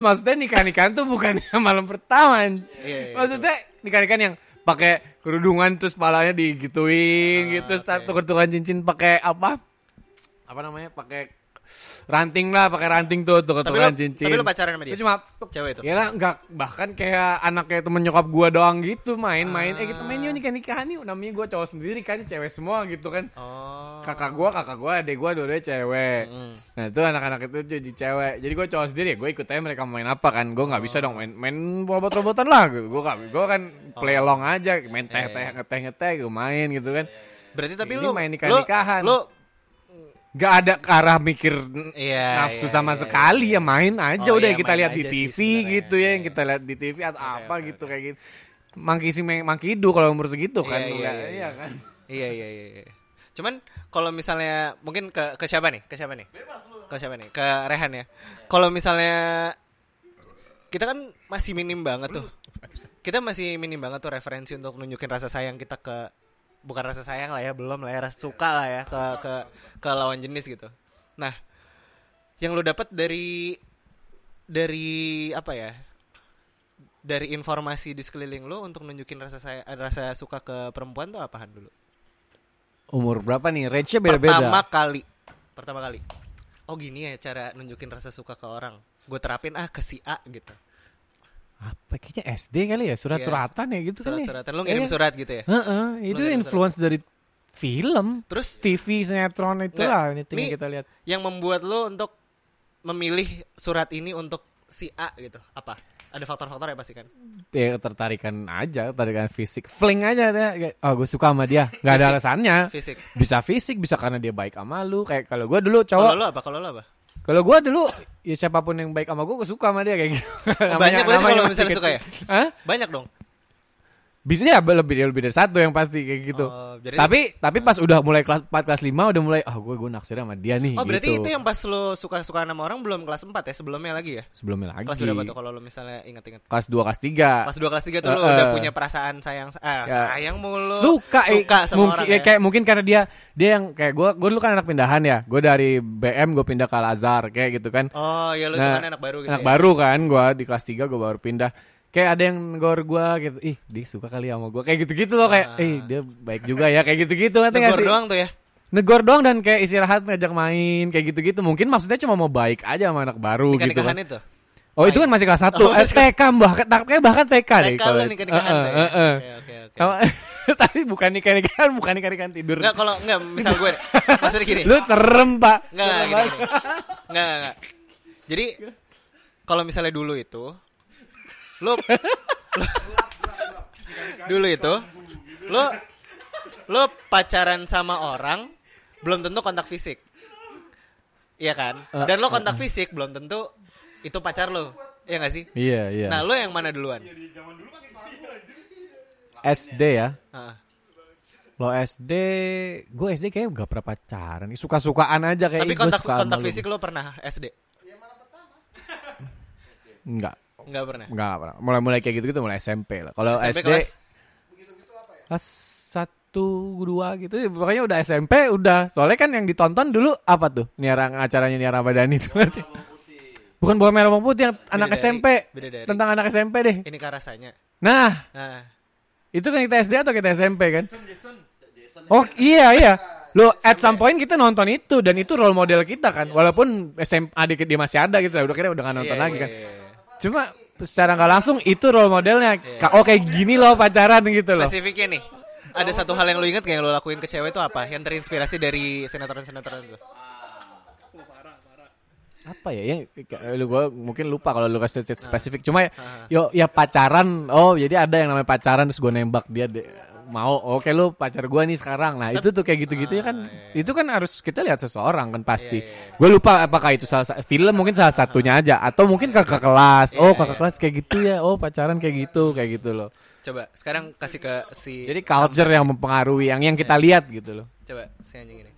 maksudnya nikah nikahan tuh bukan malam pertama. Iya, iya, maksudnya nikah nikahan yang pakai kerudungan terus palanya digituin gitu, oke. tuker-tukeran cincin pakai apa? Apa namanya? Pakai ranting lah, pakai ranting tuh Tapi lu, tuker-tukeran cincin. tapi lu pacaran sama dia? Terus cuma Cewek itu? Ya lah, enggak bahkan kayak anak kayak temen nyokap gua doang gitu main-main. Eh kita main yuk nikah nikahan yuk. Namanya gua cowok sendiri kan, cewek semua gitu kan. Oh. Kakak gua, kakak gua, adek gua dua-duanya cewek. Mm. Nah itu anak-anak itu jadi cewek. Jadi gue cowok sendiri ya gue ikut aja mereka main apa kan. Gue nggak bisa dong main main robot-robotan lah. Gue gak, gue kan play along aja. Main teh-teh ngeteh-ngeteh gue main gitu kan. Berarti tapi Ini lu main nikah-nikahan. Lu, lu Gak ada ke arah mikir Iya, nafsu iya, sama iya, sekali ya main aja Oh, udah iya, yang kita lihat di TV gitu ya yang kita lihat di TV atau apa gitu kayak gitu. Mangki si mangki hidu kalau umur segitu kan. Iya, iya, iya, iya iya. kan. Iya iya iya. iya. Cuman kalau misalnya mungkin ke ke siapa nih? Ke siapa nih? Ke siapa nih? Ke Rehan ya. Kalau misalnya kita kan masih minim banget tuh. Kita masih minim banget tuh referensi untuk nunjukin rasa sayang kita ke bukan rasa sayang lah ya, belum lah ya, rasa suka lah ya ke ke ke lawan jenis gitu. Nah, yang lu dapat dari dari apa ya? Dari informasi di sekeliling lu untuk nunjukin rasa saya rasa suka ke perempuan tuh apaan dulu? Umur berapa nih? Range-nya beda-beda. pertama kali pertama kali oh gini ya cara nunjukin rasa suka ke orang gue terapin ah ke si A gitu Apa kayaknya SD kali ya? Surat-suratan ya gitu kali. surat-suratan lu ngirim Iya. surat gitu ya Heeh, itu ngirim influence dari film, terus TV, sinetron itu lah ini Nih, kita lihat. yang membuat lu untuk memilih surat ini untuk si A gitu apa ada faktor-faktor ya pasti kan Ya ketertarikan aja, ketertarikan fisik. Fling aja deh. Kayak, Oh, gue suka sama dia. Gak ada alasannya. fisik Bisa fisik, bisa karena dia baik sama lu. Kayak kalau gue dulu kalau cowok, lu apa kalau lu apa kalau gue dulu ya siapa pun yang baik sama gue, gue suka sama dia kayak gitu. Oh, banyak berarti kalau misalnya suka ya? Hah? banyak dong Bisa ya lebih lebih dari satu yang pasti kayak gitu. Oh, jadi- tapi tapi pas udah mulai kelas 4 kelas 5 udah mulai ah gue gue naksir sama dia nih oh berarti gitu. itu yang pas lu suka-suka sama orang belum kelas 4 ya sebelumnya lagi ya sebelumnya lagi. kelas berapa tuh kalau lu misalnya inget-inget Kelas 2 kelas 3. Kelas 2 kelas 3 tuh lu Eh, udah punya perasaan sayang ah, Ya. sayang mulu. suka, eh, suka sama mungkin orang ya, ya. kayak mungkin karena dia dia yang kayak gue gue dulu kan anak pindahan ya gue dari BM gue pindah ke Al Azhar kayak gitu kan Oh, ya lu itu kan anak baru gitu. anak ya? baru kan gue di kelas 3 gue baru pindah kayak ada yang negor gue gitu ih dia suka kali sama gue kayak gitu gitu loh kayak eh dia baik juga ya kayak gitu gitu ngerti nggak sih? doang tuh ya. negor doang dan kayak istirahat ngajak main kayak gitu gitu mungkin maksudnya cuma mau baik aja sama anak baru Nikah gitu kan. itu. oh itu kan masih kelas 1 Oh, eh, TK bahkan kayak bahkan TK deh kalau nikah nikahan ya? Oke, oke, oke. Tapi bukan nikah nikahan bukan nikah nikahan tidur Enggak kalau enggak misal gue maksudnya gini. lu serem pak Enggak. Enggak, enggak, enggak. Jadi kalau misalnya dulu itu lu, lu dulu itu lu lu pacaran sama orang belum tentu kontak fisik. Iya kan? Dan lo kontak fisik belum tentu itu pacar lo. Iya gak sih? iya iya Nah, lo yang mana duluan? SD ya Heeh. lo SD gue SD kayaknya gak pernah pacaran suka sukaan aja kayak Tapi kontak kontak fisik lo pernah SD? enggak Enggak pernah. enggak pernah. Mulai mulai kayak gitu gitu mulai SMP lah. Kalau SMP SD kelas? Kelas satu dua gitu. Ya, pokoknya udah SMP udah. Soalnya kan yang ditonton dulu apa tuh? Niara acaranya Niara Badani itu nanti bukan bola merah bawang putih yang anak Bidadari. SMP Bidadari. tentang anak SMP deh. Ini kan rasanya. nah. Nah, itu kan kita SD atau kita SMP kan? Oh iya iya. Lo at some point kita nonton itu dan itu role model kita kan? Walaupun SMP adik dia masih ada gitu udah kira udah gak nonton iya, lagi iya, kan? iya, iya. Cuma secara nggak langsung itu role modelnya. Ka- oh kayak gini loh pacaran gitu loh. Spesifiknya nih. Ada satu hal yang lo inget gak yang lo lakuin ke cewek itu apa? Yang terinspirasi dari sinetron-sinetron itu. apa ya? Yang lu gua mungkin lupa kalau lu kasih chat spesifik. Cuma ya, yo ya pacaran. Oh jadi ada yang namanya pacaran terus gue nembak dia de- mau oke lu pacar gua nih sekarang. Nah itu tuh kayak gitu-gitu ya kan itu kan harus kita lihat seseorang kan pasti. Gue lupa apakah itu salah sa- film mungkin salah satunya aja. Atau mungkin kakak kelas. Oh kakak kelas kayak gitu ya. Oh pacaran kayak gitu kayak gitu loh. Coba sekarang kasih ke si jadi culture yang mempengaruhi yang yang kita lihat gitu loh. Coba si anjing ini.